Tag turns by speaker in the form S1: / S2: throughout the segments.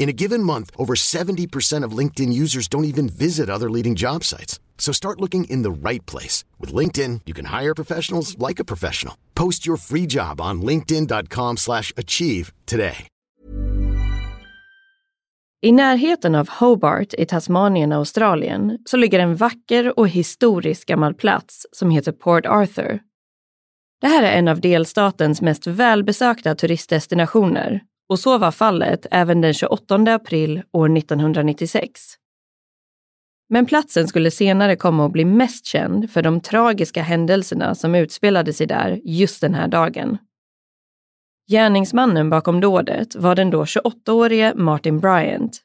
S1: In a given month, over 70% of LinkedIn users don't even visit other leading job sites. So start looking in the right place. With LinkedIn, you can hire professionals like a professional. Post your free job on linkedin.com slash achieve today.
S2: I närheten av Hobart i Tasmanien, Australien, så ligger en vacker och historisk gammal plats som heter Port Arthur. Det här är en av delstatens mest välbesökta turistdestinationer och så var fallet även den 28 april år 1996. Men platsen skulle senare komma att bli mest känd för de tragiska händelserna som utspelade sig där just den här dagen. Gärningsmannen bakom dådet var den då 28-årige Martin Bryant.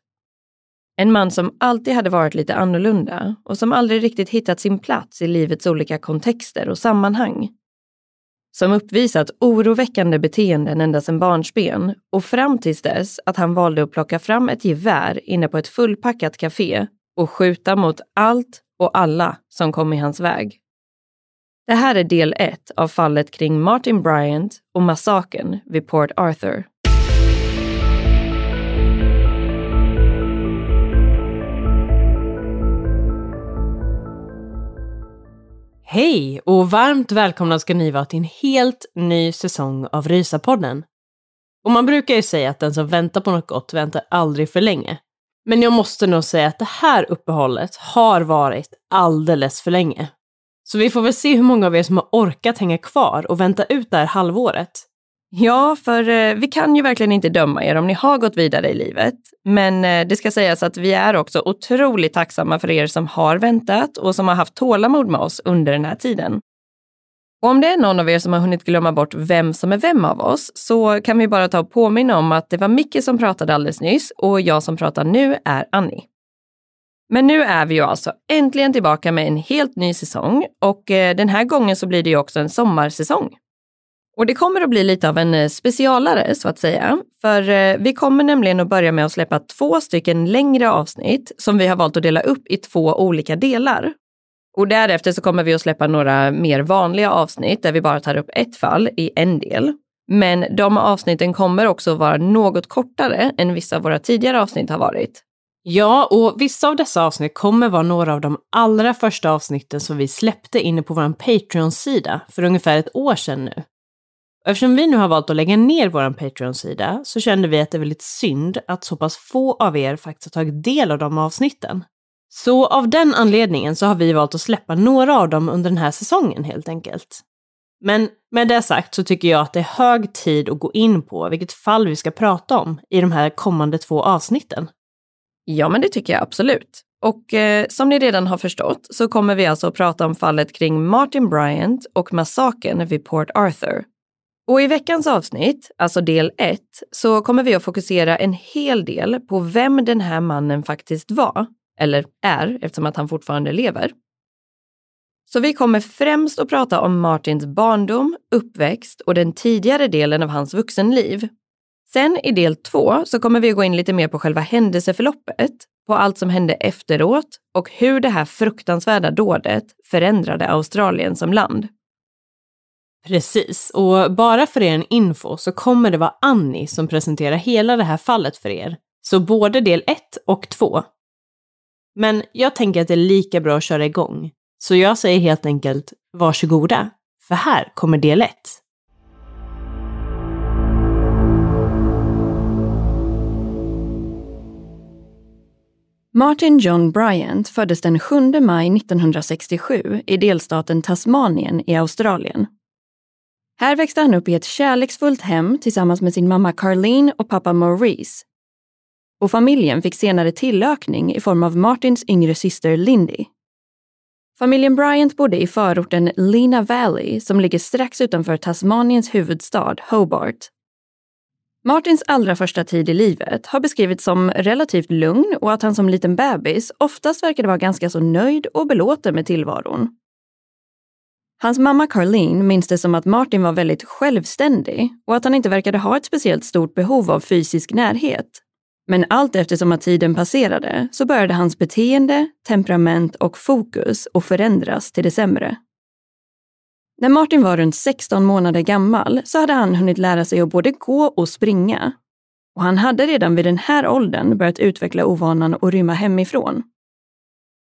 S2: En man som alltid hade varit lite annorlunda och som aldrig riktigt hittat sin plats i livets olika kontexter och sammanhang som uppvisat oroväckande beteenden ända sedan barnsben och fram tills dess att han valde att plocka fram ett gevär inne på ett fullpackat café och skjuta mot allt och alla som kom i hans väg. Det här är del ett av fallet kring Martin Bryant och massakern vid Port Arthur.
S3: Hej och varmt välkomna ska ni vara till en helt ny säsong av Rysapodden. Och man brukar ju säga att den som väntar på något gott väntar aldrig för länge. Men jag måste nog säga att det här uppehållet har varit alldeles för länge. Så vi får väl se hur många av er som har orkat hänga kvar och vänta ut det här halvåret.
S2: Ja, för eh, vi kan ju verkligen inte döma er om ni har gått vidare i livet. Men eh, det ska sägas att vi är också otroligt tacksamma för er som har väntat och som har haft tålamod med oss under den här tiden. Och om det är någon av er som har hunnit glömma bort vem som är vem av oss så kan vi bara ta och påminna om att det var Micke som pratade alldeles nyss och jag som pratar nu är Annie. Men nu är vi ju alltså äntligen tillbaka med en helt ny säsong och eh, den här gången så blir det ju också en sommarsäsong. Och det kommer att bli lite av en eh, specialare så att säga. För eh, vi kommer nämligen att börja med att släppa två stycken längre avsnitt som vi har valt att dela upp i två olika delar. Och därefter så kommer vi att släppa några mer vanliga avsnitt där vi bara tar upp ett fall i en del. Men de avsnitten kommer också att vara något kortare än vissa av våra tidigare avsnitt har varit.
S3: Ja, och vissa av dessa avsnitt kommer vara några av de allra första avsnitten som vi släppte inne på vår Patreon-sida för ungefär ett år sedan nu. Eftersom vi nu har valt att lägga ner vår Patreon-sida så kände vi att det är väldigt synd att så pass få av er faktiskt har tagit del av de avsnitten. Så av den anledningen så har vi valt att släppa några av dem under den här säsongen helt enkelt. Men med det sagt så tycker jag att det är hög tid att gå in på vilket fall vi ska prata om i de här kommande två avsnitten.
S2: Ja, men det tycker jag absolut. Och eh, som ni redan har förstått så kommer vi alltså att prata om fallet kring Martin Bryant och massakern vid Port Arthur. Och i veckans avsnitt, alltså del 1, så kommer vi att fokusera en hel del på vem den här mannen faktiskt var, eller är eftersom att han fortfarande lever. Så vi kommer främst att prata om Martins barndom, uppväxt och den tidigare delen av hans vuxenliv. Sen i del 2 så kommer vi att gå in lite mer på själva händelseförloppet på allt som hände efteråt och hur det här fruktansvärda dådet förändrade Australien som land.
S3: Precis, och bara för er info så kommer det vara Annie som presenterar hela det här fallet för er. Så både del 1 och 2. Men jag tänker att det är lika bra att köra igång. Så jag säger helt enkelt varsågoda, för här kommer del 1.
S2: Martin John Bryant föddes den 7 maj 1967 i delstaten Tasmanien i Australien. Här växte han upp i ett kärleksfullt hem tillsammans med sin mamma Carlene och pappa Maurice. Och familjen fick senare tillökning i form av Martins yngre syster Lindy. Familjen Bryant bodde i förorten Lena Valley som ligger strax utanför Tasmaniens huvudstad Hobart. Martins allra första tid i livet har beskrivits som relativt lugn och att han som liten bebis oftast verkade vara ganska så nöjd och belåten med tillvaron. Hans mamma Carlene minns det som att Martin var väldigt självständig och att han inte verkade ha ett speciellt stort behov av fysisk närhet. Men allt eftersom att tiden passerade så började hans beteende, temperament och fokus att förändras till det sämre. När Martin var runt 16 månader gammal så hade han hunnit lära sig att både gå och springa. Och han hade redan vid den här åldern börjat utveckla ovanan att rymma hemifrån.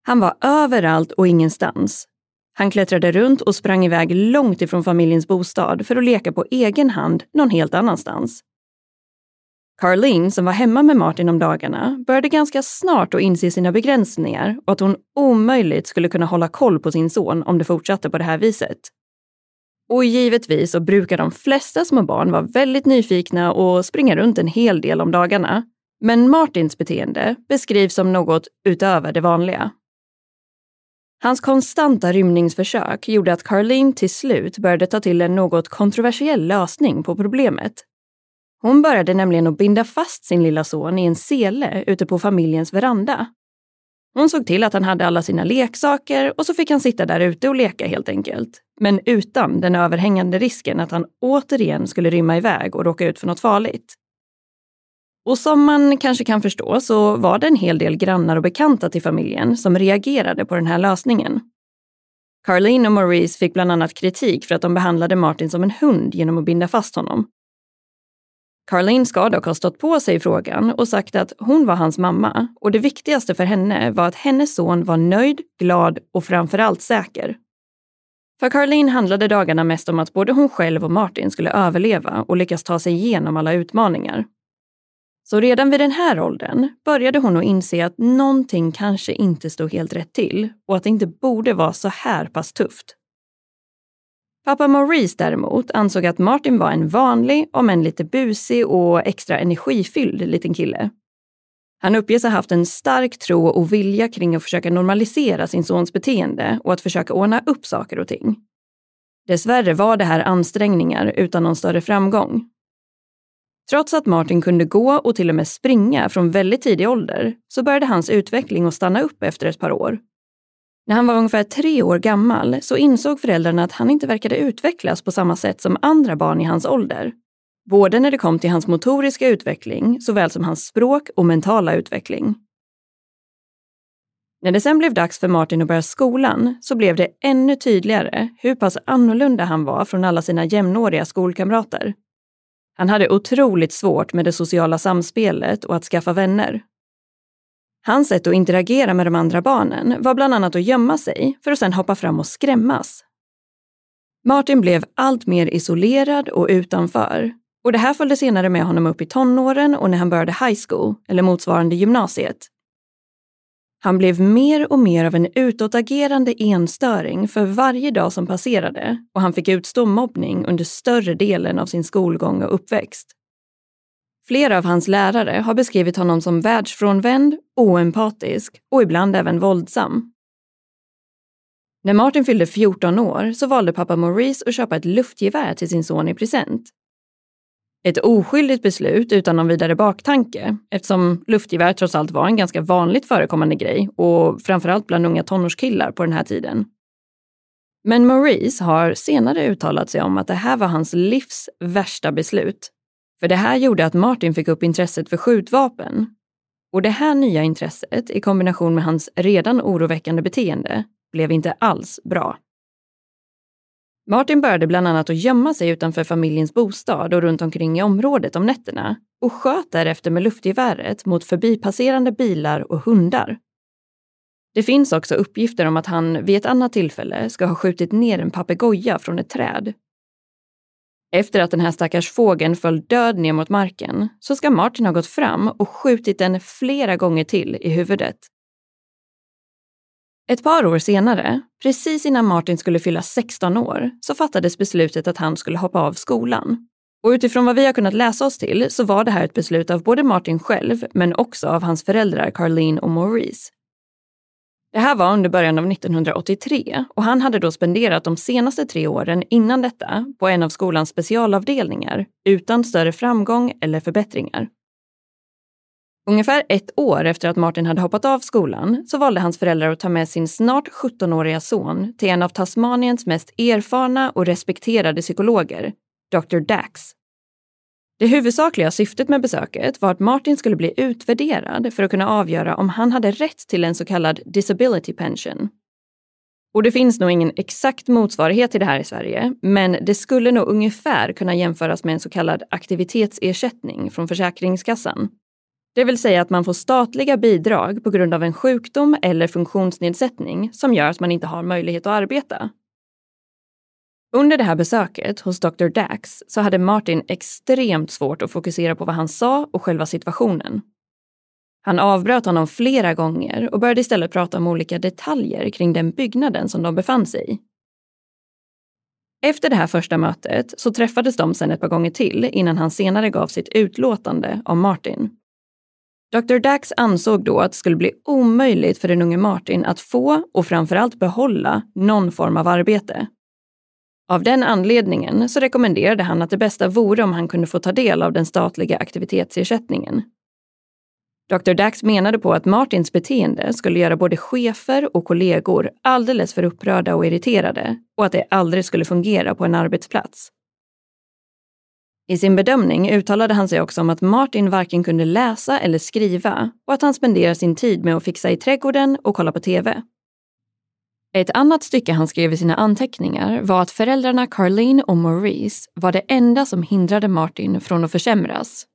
S2: Han var överallt och ingenstans. Han klättrade runt och sprang iväg långt ifrån familjens bostad för att leka på egen hand någon helt annanstans. Carlene, som var hemma med Martin om dagarna, började ganska snart att inse sina begränsningar och att hon omöjligt skulle kunna hålla koll på sin son om det fortsatte på det här viset. Och givetvis så brukar de flesta små barn vara väldigt nyfikna och springa runt en hel del om dagarna. Men Martins beteende beskrivs som något utöver det vanliga. Hans konstanta rymningsförsök gjorde att Carlene till slut började ta till en något kontroversiell lösning på problemet. Hon började nämligen att binda fast sin lilla son i en sele ute på familjens veranda. Hon såg till att han hade alla sina leksaker och så fick han sitta där ute och leka helt enkelt. Men utan den överhängande risken att han återigen skulle rymma iväg och råka ut för något farligt. Och som man kanske kan förstå så var det en hel del grannar och bekanta till familjen som reagerade på den här lösningen. Carlene och Maurice fick bland annat kritik för att de behandlade Martin som en hund genom att binda fast honom. Carlene ska dock ha stått på sig i frågan och sagt att hon var hans mamma och det viktigaste för henne var att hennes son var nöjd, glad och framförallt säker. För Carlene handlade dagarna mest om att både hon själv och Martin skulle överleva och lyckas ta sig igenom alla utmaningar. Så redan vid den här åldern började hon att inse att någonting kanske inte stod helt rätt till och att det inte borde vara så här pass tufft. Pappa Maurice däremot ansåg att Martin var en vanlig, om än lite busig och extra energifylld liten kille. Han uppges ha haft en stark tro och vilja kring att försöka normalisera sin sons beteende och att försöka ordna upp saker och ting. Dessvärre var det här ansträngningar utan någon större framgång. Trots att Martin kunde gå och till och med springa från väldigt tidig ålder så började hans utveckling att stanna upp efter ett par år. När han var ungefär tre år gammal så insåg föräldrarna att han inte verkade utvecklas på samma sätt som andra barn i hans ålder. Både när det kom till hans motoriska utveckling såväl som hans språk och mentala utveckling. När det sen blev dags för Martin att börja skolan så blev det ännu tydligare hur pass annorlunda han var från alla sina jämnåriga skolkamrater. Han hade otroligt svårt med det sociala samspelet och att skaffa vänner. Hans sätt att interagera med de andra barnen var bland annat att gömma sig för att sedan hoppa fram och skrämmas. Martin blev allt mer isolerad och utanför. Och det här följde senare med honom upp i tonåren och när han började high school, eller motsvarande gymnasiet. Han blev mer och mer av en utåtagerande enstöring för varje dag som passerade och han fick utstå mobbning under större delen av sin skolgång och uppväxt. Flera av hans lärare har beskrivit honom som världsfrånvänd, oempatisk och ibland även våldsam. När Martin fyllde 14 år så valde pappa Maurice att köpa ett luftgevär till sin son i present ett oskyldigt beslut utan någon vidare baktanke eftersom luftgevär trots allt var en ganska vanligt förekommande grej och framförallt bland unga tonårskillar på den här tiden. Men Maurice har senare uttalat sig om att det här var hans livs värsta beslut. För det här gjorde att Martin fick upp intresset för skjutvapen. Och det här nya intresset i kombination med hans redan oroväckande beteende blev inte alls bra. Martin började bland annat att gömma sig utanför familjens bostad och runt omkring i området om nätterna och sköt därefter med luftgeväret mot förbipasserande bilar och hundar. Det finns också uppgifter om att han vid ett annat tillfälle ska ha skjutit ner en papegoja från ett träd. Efter att den här stackars fågeln föll död ner mot marken så ska Martin ha gått fram och skjutit den flera gånger till i huvudet. Ett par år senare, precis innan Martin skulle fylla 16 år, så fattades beslutet att han skulle hoppa av skolan. Och utifrån vad vi har kunnat läsa oss till så var det här ett beslut av både Martin själv, men också av hans föräldrar Carlene och Maurice. Det här var under början av 1983 och han hade då spenderat de senaste tre åren innan detta på en av skolans specialavdelningar utan större framgång eller förbättringar. Ungefär ett år efter att Martin hade hoppat av skolan så valde hans föräldrar att ta med sin snart 17-åriga son till en av Tasmaniens mest erfarna och respekterade psykologer, Dr. Dax. Det huvudsakliga syftet med besöket var att Martin skulle bli utvärderad för att kunna avgöra om han hade rätt till en så kallad disability pension. Och det finns nog ingen exakt motsvarighet till det här i Sverige, men det skulle nog ungefär kunna jämföras med en så kallad aktivitetsersättning från Försäkringskassan. Det vill säga att man får statliga bidrag på grund av en sjukdom eller funktionsnedsättning som gör att man inte har möjlighet att arbeta. Under det här besöket hos Dr. Dax så hade Martin extremt svårt att fokusera på vad han sa och själva situationen. Han avbröt honom flera gånger och började istället prata om olika detaljer kring den byggnaden som de befann sig i. Efter det här första mötet så träffades de sen ett par gånger till innan han senare gav sitt utlåtande om Martin. Dr. Dax ansåg då att det skulle bli omöjligt för den unge Martin att få och framförallt behålla någon form av arbete. Av den anledningen så rekommenderade han att det bästa vore om han kunde få ta del av den statliga aktivitetsersättningen. Dr. Dax menade på att Martins beteende skulle göra både chefer och kollegor alldeles för upprörda och irriterade och att det aldrig skulle fungera på en arbetsplats. I sin bedömning uttalade han sig också om att Martin varken kunde läsa eller skriva och att han spenderar sin tid med att fixa i trädgården och kolla på TV. Ett annat stycke han skrev i sina anteckningar var att föräldrarna Carlene och Maurice var det enda som hindrade Martin från att försämras.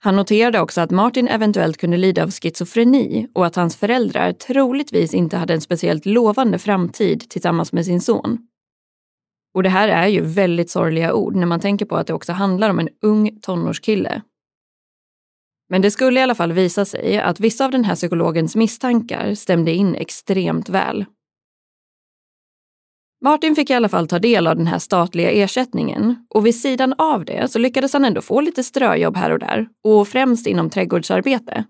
S2: Han noterade också att Martin eventuellt kunde lida av schizofreni och att hans föräldrar troligtvis inte hade en speciellt lovande framtid tillsammans med sin son. Och det här är ju väldigt sorgliga ord när man tänker på att det också handlar om en ung tonårskille. Men det skulle i alla fall visa sig att vissa av den här psykologens misstankar stämde in extremt väl. Martin fick i alla fall ta del av den här statliga ersättningen och vid sidan av det så lyckades han ändå få lite ströjobb här och där och främst inom trädgårdsarbete.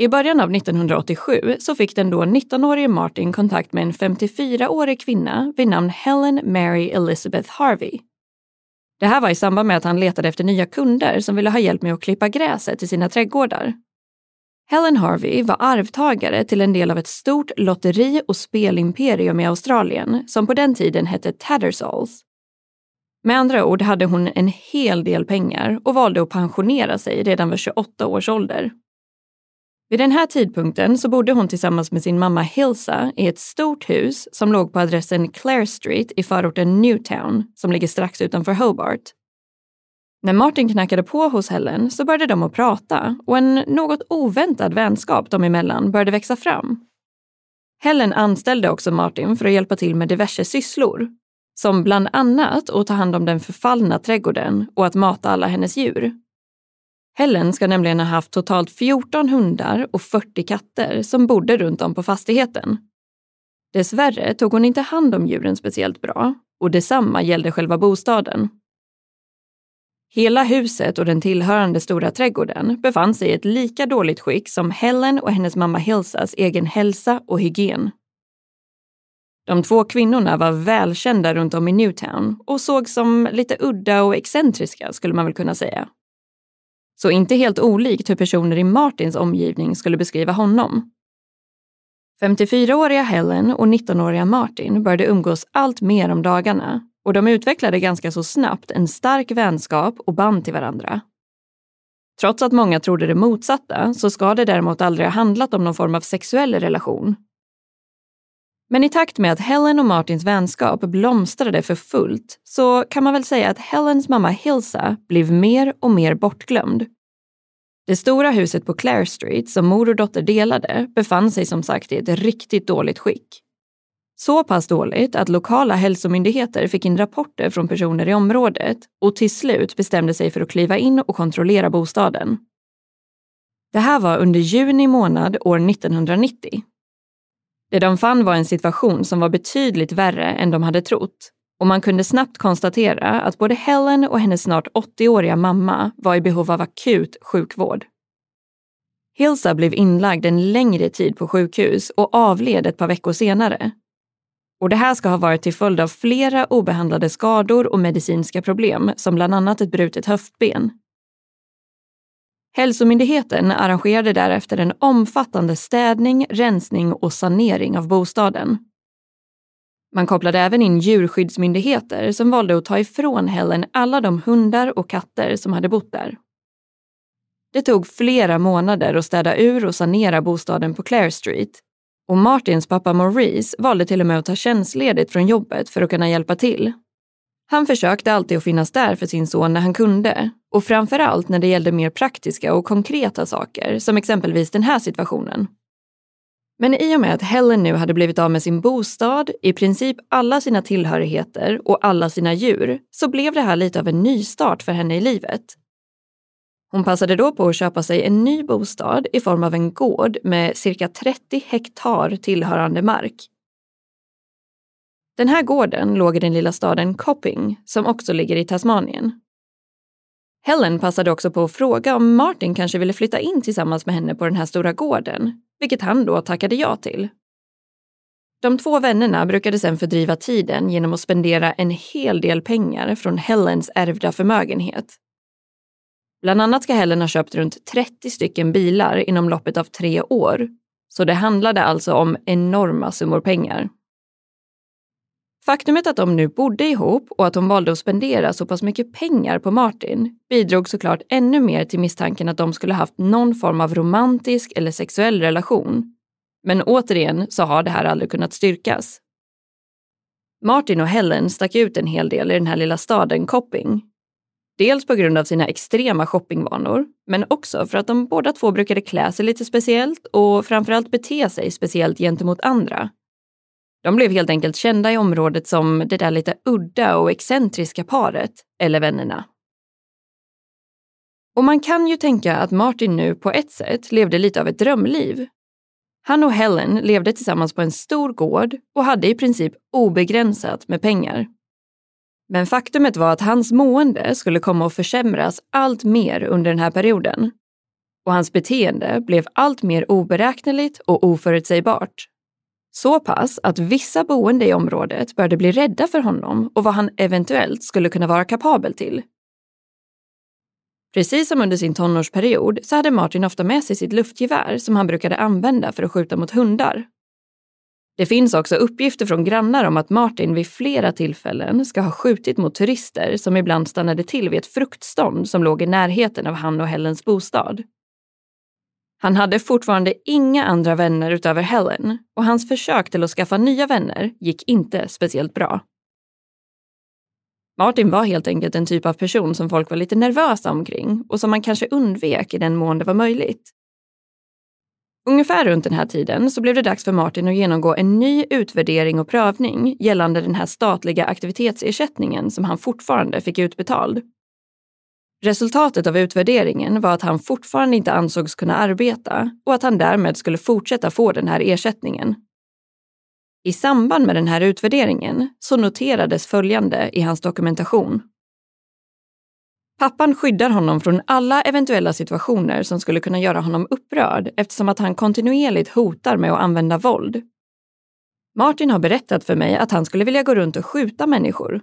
S2: I början av 1987 så fick den då 19-årige Martin kontakt med en 54-årig kvinna vid namn Helen Mary Elizabeth Harvey. Det här var i samband med att han letade efter nya kunder som ville ha hjälp med att klippa gräset i sina trädgårdar. Helen Harvey var arvtagare till en del av ett stort lotteri och spelimperium i Australien som på den tiden hette Tattersalls. Med andra ord hade hon en hel del pengar och valde att pensionera sig redan vid 28 års ålder. Vid den här tidpunkten så bodde hon tillsammans med sin mamma Hilsa i ett stort hus som låg på adressen Clare Street i förorten Newtown som ligger strax utanför Hobart. När Martin knackade på hos Helen så började de att prata och en något oväntad vänskap dem emellan började växa fram. Helen anställde också Martin för att hjälpa till med diverse sysslor, som bland annat att ta hand om den förfallna trädgården och att mata alla hennes djur. Helen ska nämligen ha haft totalt 14 hundar och 40 katter som bodde runt om på fastigheten. Dessvärre tog hon inte hand om djuren speciellt bra och detsamma gällde själva bostaden. Hela huset och den tillhörande stora trädgården befann sig i ett lika dåligt skick som Helen och hennes mamma Hilsas egen hälsa och hygien. De två kvinnorna var välkända runt om i Newtown och sågs som lite udda och excentriska skulle man väl kunna säga. Så inte helt olikt hur personer i Martins omgivning skulle beskriva honom. 54-åriga Helen och 19-åriga Martin började umgås allt mer om dagarna och de utvecklade ganska så snabbt en stark vänskap och band till varandra. Trots att många trodde det motsatta så ska det däremot aldrig ha handlat om någon form av sexuell relation. Men i takt med att Helen och Martins vänskap blomstrade för fullt så kan man väl säga att Helens mamma Hilsa blev mer och mer bortglömd. Det stora huset på Clare Street som mor och dotter delade befann sig som sagt i ett riktigt dåligt skick. Så pass dåligt att lokala hälsomyndigheter fick in rapporter från personer i området och till slut bestämde sig för att kliva in och kontrollera bostaden. Det här var under juni månad år 1990. Det de fann var en situation som var betydligt värre än de hade trott och man kunde snabbt konstatera att både Helen och hennes snart 80-åriga mamma var i behov av akut sjukvård. Hilsa blev inlagd en längre tid på sjukhus och avled ett par veckor senare och det här ska ha varit till följd av flera obehandlade skador och medicinska problem, som bland annat ett brutet höftben. Hälsomyndigheten arrangerade därefter en omfattande städning, rensning och sanering av bostaden. Man kopplade även in djurskyddsmyndigheter som valde att ta ifrån Helen alla de hundar och katter som hade bott där. Det tog flera månader att städa ur och sanera bostaden på Clare Street och Martins pappa Maurice valde till och med att ta tjänstledigt från jobbet för att kunna hjälpa till. Han försökte alltid att finnas där för sin son när han kunde och framförallt när det gällde mer praktiska och konkreta saker, som exempelvis den här situationen. Men i och med att Helen nu hade blivit av med sin bostad, i princip alla sina tillhörigheter och alla sina djur, så blev det här lite av en nystart för henne i livet. Hon passade då på att köpa sig en ny bostad i form av en gård med cirka 30 hektar tillhörande mark. Den här gården låg i den lilla staden Copping, som också ligger i Tasmanien. Helen passade också på att fråga om Martin kanske ville flytta in tillsammans med henne på den här stora gården, vilket han då tackade ja till. De två vännerna brukade sedan fördriva tiden genom att spendera en hel del pengar från Helens ärvda förmögenhet Bland annat ska Helen ha köpt runt 30 stycken bilar inom loppet av tre år. Så det handlade alltså om enorma summor pengar. Faktumet att de nu bodde ihop och att hon valde att spendera så pass mycket pengar på Martin bidrog såklart ännu mer till misstanken att de skulle haft någon form av romantisk eller sexuell relation. Men återigen så har det här aldrig kunnat styrkas. Martin och Helen stack ut en hel del i den här lilla staden Copping Dels på grund av sina extrema shoppingvanor, men också för att de båda två brukade klä sig lite speciellt och framförallt bete sig speciellt gentemot andra. De blev helt enkelt kända i området som det där lite udda och excentriska paret, eller vännerna. Och man kan ju tänka att Martin nu på ett sätt levde lite av ett drömliv. Han och Helen levde tillsammans på en stor gård och hade i princip obegränsat med pengar. Men faktumet var att hans mående skulle komma att försämras allt mer under den här perioden. Och hans beteende blev allt mer oberäkneligt och oförutsägbart. Så pass att vissa boende i området började bli rädda för honom och vad han eventuellt skulle kunna vara kapabel till. Precis som under sin tonårsperiod så hade Martin ofta med sig sitt luftgevär som han brukade använda för att skjuta mot hundar det finns också uppgifter från grannar om att Martin vid flera tillfällen ska ha skjutit mot turister som ibland stannade till vid ett fruktstånd som låg i närheten av han och Helens bostad. Han hade fortfarande inga andra vänner utöver Helen och hans försök till att skaffa nya vänner gick inte speciellt bra. Martin var helt enkelt en typ av person som folk var lite nervösa omkring och som man kanske undvek i den mån det var möjligt. Ungefär runt den här tiden så blev det dags för Martin att genomgå en ny utvärdering och prövning gällande den här statliga aktivitetsersättningen som han fortfarande fick utbetald. Resultatet av utvärderingen var att han fortfarande inte ansågs kunna arbeta och att han därmed skulle fortsätta få den här ersättningen. I samband med den här utvärderingen så noterades följande i hans dokumentation. Pappan skyddar honom från alla eventuella situationer som skulle kunna göra honom upprörd eftersom att han kontinuerligt hotar med att använda våld. Martin har berättat för mig att han skulle vilja gå runt och skjuta människor.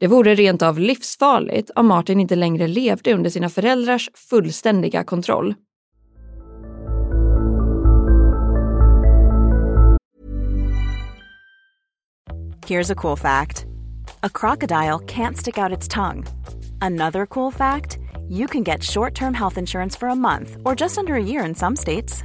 S2: Det vore rent av livsfarligt om Martin inte längre levde under sina föräldrars fullständiga kontroll.
S4: Here's a cool fact. A crocodile can't stick out its tongue. Another cool fact you can get short term health insurance for a month or just under a year in some states.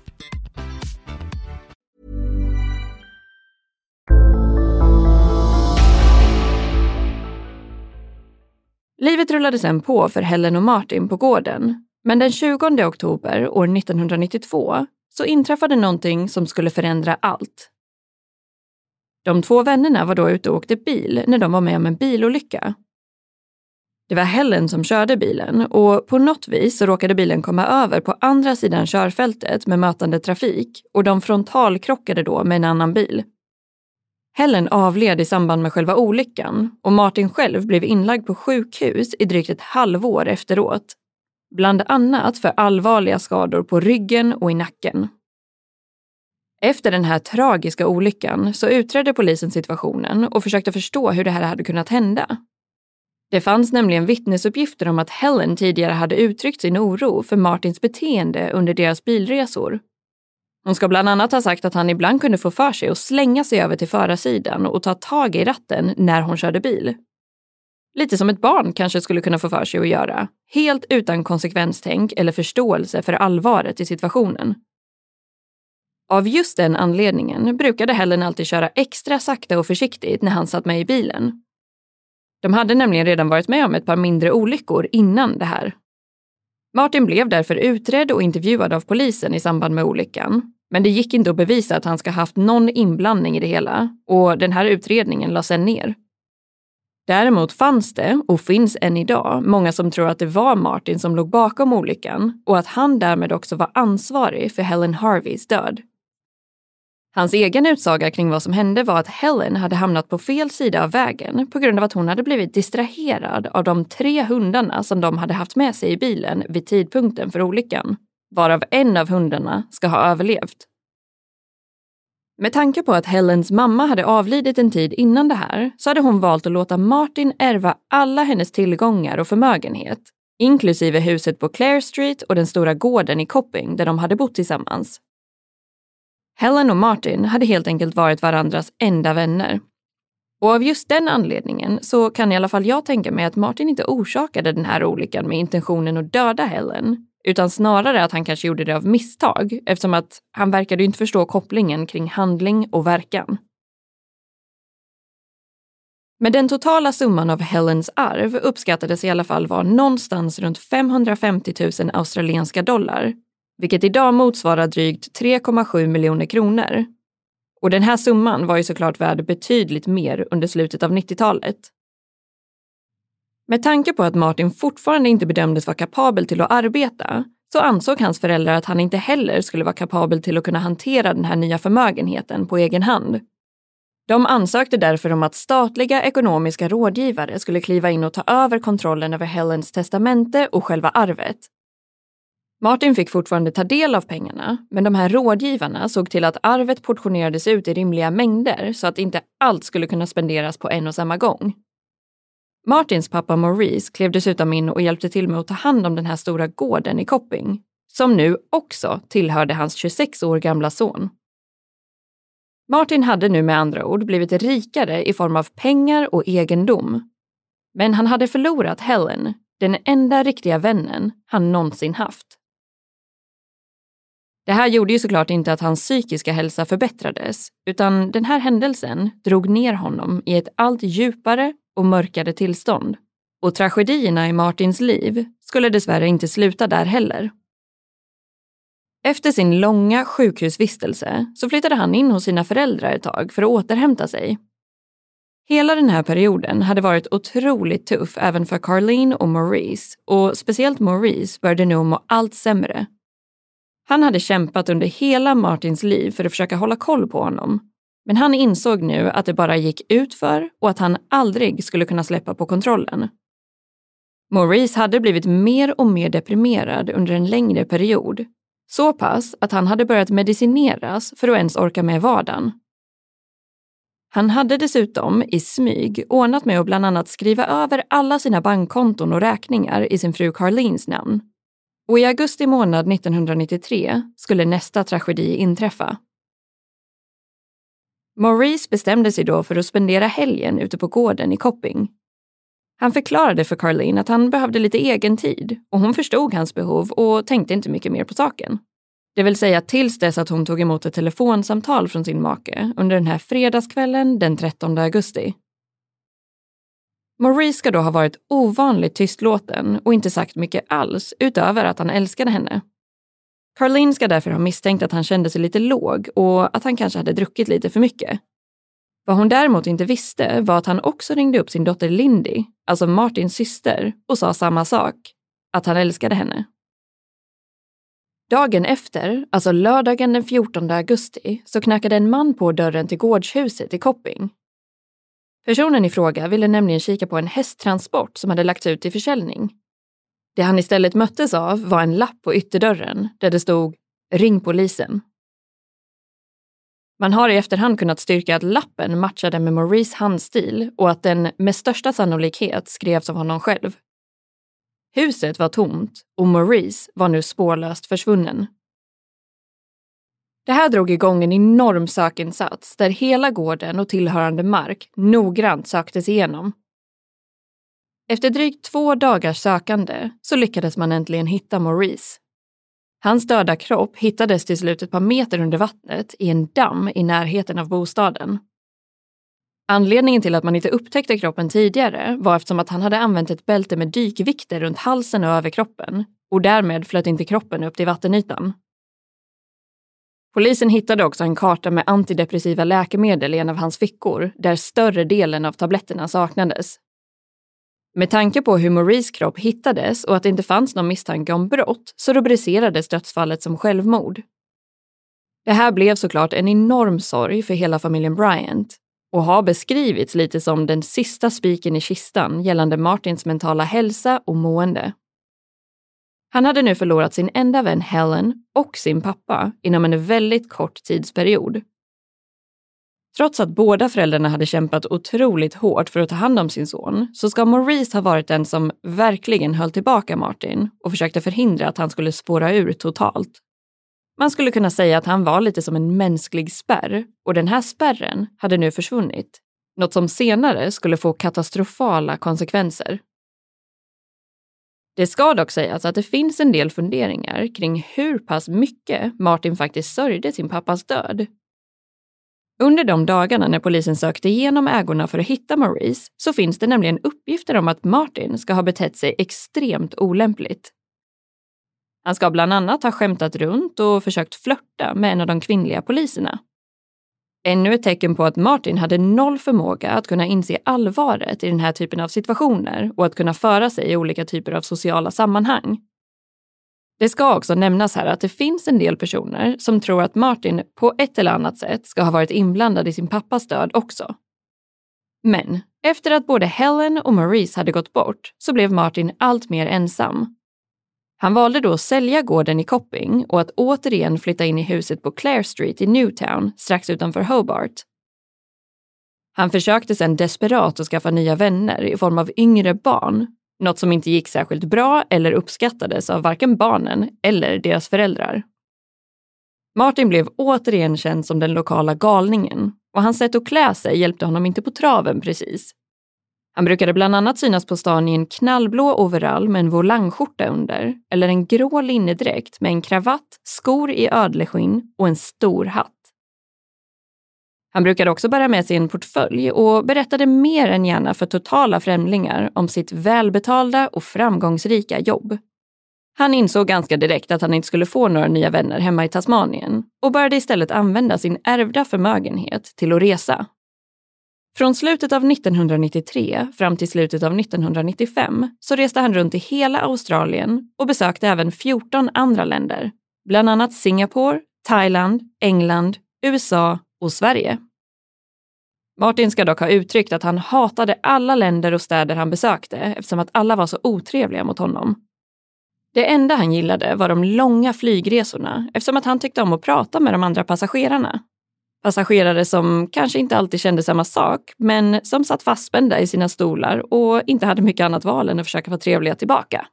S2: Livet rullade sen på för Helen och Martin på gården. Men den 20 oktober år 1992 så inträffade någonting som skulle förändra allt. De två vännerna var då ute och åkte bil när de var med om en bilolycka. Det var Helen som körde bilen och på något vis så råkade bilen komma över på andra sidan körfältet med mötande trafik och de frontalkrockade då med en annan bil. Helen avled i samband med själva olyckan och Martin själv blev inlagd på sjukhus i drygt ett halvår efteråt. Bland annat för allvarliga skador på ryggen och i nacken. Efter den här tragiska olyckan så utredde polisen situationen och försökte förstå hur det här hade kunnat hända. Det fanns nämligen vittnesuppgifter om att Helen tidigare hade uttryckt sin oro för Martins beteende under deras bilresor hon ska bland annat ha sagt att han ibland kunde få för sig att slänga sig över till förarsidan och ta tag i ratten när hon körde bil. Lite som ett barn kanske skulle kunna få för sig att göra, helt utan konsekvenstänk eller förståelse för allvaret i situationen. Av just den anledningen brukade Helen alltid köra extra sakta och försiktigt när han satt med i bilen. De hade nämligen redan varit med om ett par mindre olyckor innan det här. Martin blev därför utredd och intervjuad av polisen i samband med olyckan. Men det gick inte att bevisa att han ska haft någon inblandning i det hela och den här utredningen lades sen ner. Däremot fanns det, och finns än idag, många som tror att det var Martin som låg bakom olyckan och att han därmed också var ansvarig för Helen Harveys död. Hans egen utsaga kring vad som hände var att Helen hade hamnat på fel sida av vägen på grund av att hon hade blivit distraherad av de tre hundarna som de hade haft med sig i bilen vid tidpunkten för olyckan, varav en av hundarna ska ha överlevt. Med tanke på att Helens mamma hade avlidit en tid innan det här så hade hon valt att låta Martin ärva alla hennes tillgångar och förmögenhet, inklusive huset på Clare Street och den stora gården i Copping där de hade bott tillsammans, Helen och Martin hade helt enkelt varit varandras enda vänner. Och av just den anledningen så kan i alla fall jag tänka mig att Martin inte orsakade den här olyckan med intentionen att döda Helen, utan snarare att han kanske gjorde det av misstag eftersom att han verkade inte förstå kopplingen kring handling och verkan. Men den totala summan av Helens arv uppskattades i alla fall vara någonstans runt 550 000 australienska dollar vilket idag motsvarar drygt 3,7 miljoner kronor. Och den här summan var ju såklart värd betydligt mer under slutet av 90-talet. Med tanke på att Martin fortfarande inte bedömdes vara kapabel till att arbeta så ansåg hans föräldrar att han inte heller skulle vara kapabel till att kunna hantera den här nya förmögenheten på egen hand. De ansökte därför om att statliga ekonomiska rådgivare skulle kliva in och ta över kontrollen över Helens testamente och själva arvet Martin fick fortfarande ta del av pengarna, men de här rådgivarna såg till att arvet portionerades ut i rimliga mängder så att inte allt skulle kunna spenderas på en och samma gång. Martins pappa Maurice klev dessutom in och hjälpte till med att ta hand om den här stora gården i Copping, som nu också tillhörde hans 26 år gamla son. Martin hade nu med andra ord blivit rikare i form av pengar och egendom. Men han hade förlorat Helen, den enda riktiga vännen han någonsin haft. Det här gjorde ju såklart inte att hans psykiska hälsa förbättrades, utan den här händelsen drog ner honom i ett allt djupare och mörkare tillstånd. Och tragedierna i Martins liv skulle dessvärre inte sluta där heller. Efter sin långa sjukhusvistelse så flyttade han in hos sina föräldrar ett tag för att återhämta sig. Hela den här perioden hade varit otroligt tuff även för Carlene och Maurice och speciellt Maurice började nu må allt sämre. Han hade kämpat under hela Martins liv för att försöka hålla koll på honom. Men han insåg nu att det bara gick utför och att han aldrig skulle kunna släppa på kontrollen. Maurice hade blivit mer och mer deprimerad under en längre period så pass att han hade börjat medicineras för att ens orka med vardagen. Han hade dessutom i smyg ordnat med att bland annat skriva över alla sina bankkonton och räkningar i sin fru Carlins namn. Och i augusti månad 1993 skulle nästa tragedi inträffa. Maurice bestämde sig då för att spendera helgen ute på gården i Copping. Han förklarade för Carlene att han behövde lite egen tid och hon förstod hans behov och tänkte inte mycket mer på saken. Det vill säga tills dess att hon tog emot ett telefonsamtal från sin make under den här fredagskvällen den 13 augusti. Maurice ska då ha varit ovanligt tystlåten och inte sagt mycket alls utöver att han älskade henne. Carlene ska därför ha misstänkt att han kände sig lite låg och att han kanske hade druckit lite för mycket. Vad hon däremot inte visste var att han också ringde upp sin dotter Lindy, alltså Martins syster, och sa samma sak, att han älskade henne. Dagen efter, alltså lördagen den 14 augusti, så knackade en man på dörren till gårdshuset i Kopping. Personen i fråga ville nämligen kika på en hästtransport som hade lagts ut till försäljning. Det han istället möttes av var en lapp på ytterdörren där det stod “Ring polisen”. Man har i efterhand kunnat styrka att lappen matchade med Maurice handstil och att den med största sannolikhet skrevs av honom själv. Huset var tomt och Maurice var nu spårlöst försvunnen. Det här drog igång en enorm sökinsats där hela gården och tillhörande mark noggrant söktes igenom. Efter drygt två dagars sökande så lyckades man äntligen hitta Maurice. Hans döda kropp hittades till slut ett par meter under vattnet i en damm i närheten av bostaden. Anledningen till att man inte upptäckte kroppen tidigare var eftersom att han hade använt ett bälte med dykvikter runt halsen och överkroppen och därmed flöt inte kroppen upp till vattenytan. Polisen hittade också en karta med antidepressiva läkemedel i en av hans fickor där större delen av tabletterna saknades. Med tanke på hur Maurice kropp hittades och att det inte fanns någon misstanke om brott så rubricerades dödsfallet som självmord. Det här blev såklart en enorm sorg för hela familjen Bryant och har beskrivits lite som den sista spiken i kistan gällande Martins mentala hälsa och mående. Han hade nu förlorat sin enda vän Helen och sin pappa inom en väldigt kort tidsperiod. Trots att båda föräldrarna hade kämpat otroligt hårt för att ta hand om sin son så ska Maurice ha varit den som verkligen höll tillbaka Martin och försökte förhindra att han skulle spåra ur totalt. Man skulle kunna säga att han var lite som en mänsklig spärr och den här spärren hade nu försvunnit. Något som senare skulle få katastrofala konsekvenser. Det ska dock sägas att det finns en del funderingar kring hur pass mycket Martin faktiskt sörjde sin pappas död. Under de dagarna när polisen sökte igenom ägorna för att hitta Maurice så finns det nämligen uppgifter om att Martin ska ha betett sig extremt olämpligt. Han ska bland annat ha skämtat runt och försökt flörta med en av de kvinnliga poliserna. Ännu ett tecken på att Martin hade noll förmåga att kunna inse allvaret i den här typen av situationer och att kunna föra sig i olika typer av sociala sammanhang. Det ska också nämnas här att det finns en del personer som tror att Martin på ett eller annat sätt ska ha varit inblandad i sin pappas död också. Men efter att både Helen och Maurice hade gått bort så blev Martin allt mer ensam han valde då att sälja gården i Copping och att återigen flytta in i huset på Clare Street i Newtown, strax utanför Hobart. Han försökte sedan desperat att skaffa nya vänner i form av yngre barn, något som inte gick särskilt bra eller uppskattades av varken barnen eller deras föräldrar. Martin blev återigen känd som den lokala galningen och hans sätt att klä sig hjälpte honom inte på traven precis. Han brukade bland annat synas på stan i en knallblå overall med en volangskjorta under eller en grå linnedräkt med en kravatt, skor i ödleskinn och en stor hatt. Han brukade också bära med sig en portfölj och berättade mer än gärna för totala främlingar om sitt välbetalda och framgångsrika jobb. Han insåg ganska direkt att han inte skulle få några nya vänner hemma i Tasmanien och började istället använda sin ärvda förmögenhet till att resa. Från slutet av 1993 fram till slutet av 1995 så reste han runt i hela Australien och besökte även 14 andra länder, bland annat Singapore, Thailand, England, USA och Sverige. Martin ska dock ha uttryckt att han hatade alla länder och städer han besökte eftersom att alla var så otrevliga mot honom. Det enda han gillade var de långa flygresorna eftersom att han tyckte om att prata med de andra passagerarna. Passagerare som kanske inte alltid kände samma sak, men som satt fastspända i sina stolar och inte hade mycket annat val än att försöka vara trevliga tillbaka.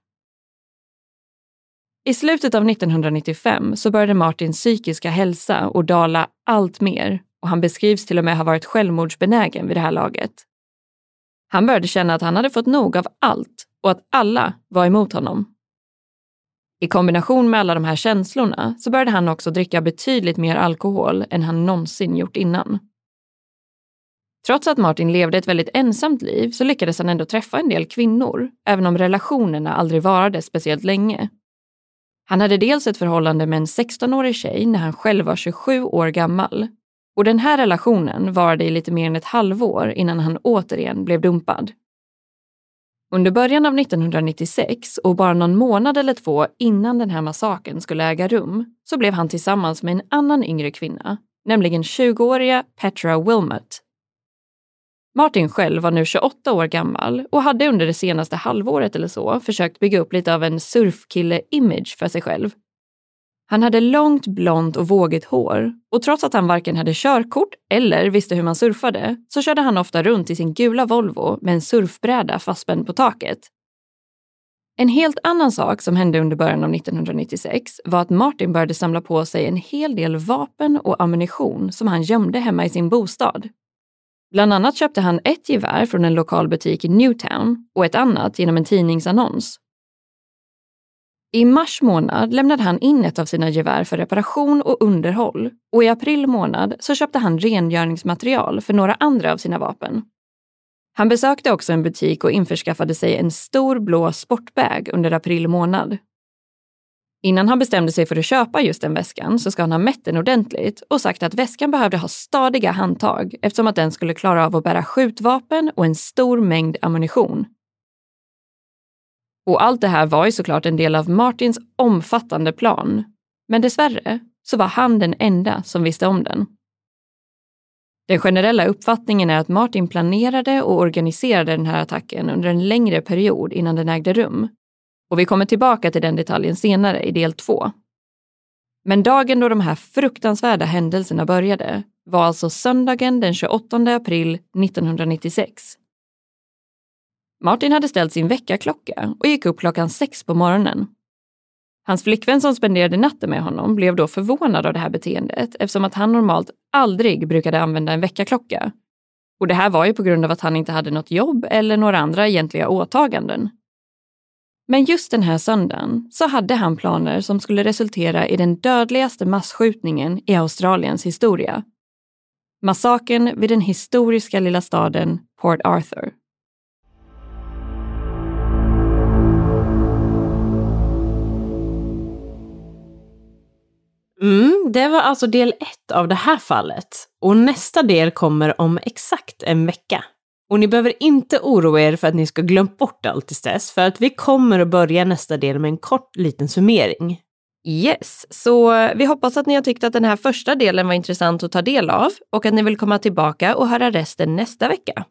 S2: I slutet av 1995 så började Martins psykiska hälsa att dala allt mer och han beskrivs till och med ha varit självmordsbenägen vid det här laget. Han började känna att han hade fått nog av allt och att alla var emot honom. I kombination med alla de här känslorna så började han också dricka betydligt mer alkohol än han någonsin gjort innan. Trots att Martin levde ett väldigt ensamt liv så lyckades han ändå träffa en del kvinnor, även om relationerna aldrig varade speciellt länge. Han hade dels ett förhållande med en 16-årig tjej när han själv var 27 år gammal. Och den här relationen varade i lite mer än ett halvår innan han återigen blev dumpad. Under början av 1996 och bara någon månad eller två innan den här massakern skulle äga rum så blev han tillsammans med en annan yngre kvinna, nämligen 20-åriga Petra Wilmot. Martin själv var nu 28 år gammal och hade under det senaste halvåret eller så försökt bygga upp lite av en surfkille-image för sig själv han hade långt blont och vågigt hår och trots att han varken hade körkort eller visste hur man surfade så körde han ofta runt i sin gula Volvo med en surfbräda fastspänd på taket. En helt annan sak som hände under början av 1996 var att Martin började samla på sig en hel del vapen och ammunition som han gömde hemma i sin bostad. Bland annat köpte han ett gevär från en lokal butik i Newtown och ett annat genom en tidningsannons i mars månad lämnade han in ett av sina gevär för reparation och underhåll och i april månad så köpte han rengöringsmaterial för några andra av sina vapen. Han besökte också en butik och införskaffade sig en stor blå sportbag under april månad. Innan han bestämde sig för att köpa just den väskan så ska han ha mätt den ordentligt och sagt att väskan behövde ha stadiga handtag eftersom att den skulle klara av att bära skjutvapen och en stor mängd ammunition. Och allt det här var ju såklart en del av Martins omfattande plan. Men dessvärre så var han den enda som visste om den. Den generella uppfattningen är att Martin planerade och organiserade den här attacken under en längre period innan den ägde rum. Och vi kommer tillbaka till den detaljen senare i del två. Men dagen då de här fruktansvärda händelserna började var alltså söndagen den 28 april 1996. Martin hade ställt sin väckarklocka och gick upp klockan sex på morgonen. Hans flickvän som spenderade natten med honom blev då förvånad av det här beteendet eftersom att han normalt aldrig brukade använda en väckarklocka. Och det här var ju på grund av att han inte hade något jobb eller några andra egentliga åtaganden. Men just den här söndagen så hade han planer som skulle resultera i den dödligaste massskjutningen i Australiens historia. Massakern vid den historiska lilla staden Port Arthur.
S3: Mm, det var alltså del ett av det här fallet. Och nästa del kommer om exakt en vecka. Och ni behöver inte oroa er för att ni ska glömt bort allt tills dess, för att vi kommer att börja nästa del med en kort liten summering.
S2: Yes, så vi hoppas att ni har tyckt att den här första delen var intressant att ta del av och att ni vill komma tillbaka och höra resten nästa vecka.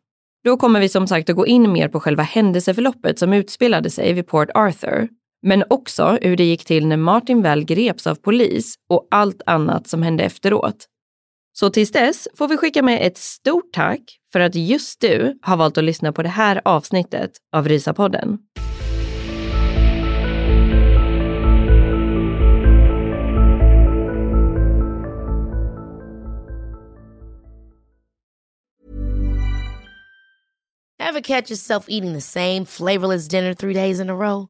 S2: Då kommer vi som sagt att gå in mer på själva händelseförloppet som utspelade sig vid Port Arthur men också hur det gick till när Martin väl greps av polis och allt annat som hände efteråt. Så tills dess får vi skicka med ett stort tack för att just du har valt att lyssna på det här avsnittet av Rysapodden.
S5: Have catch yourself eating the same flavorless dinner three days in a row?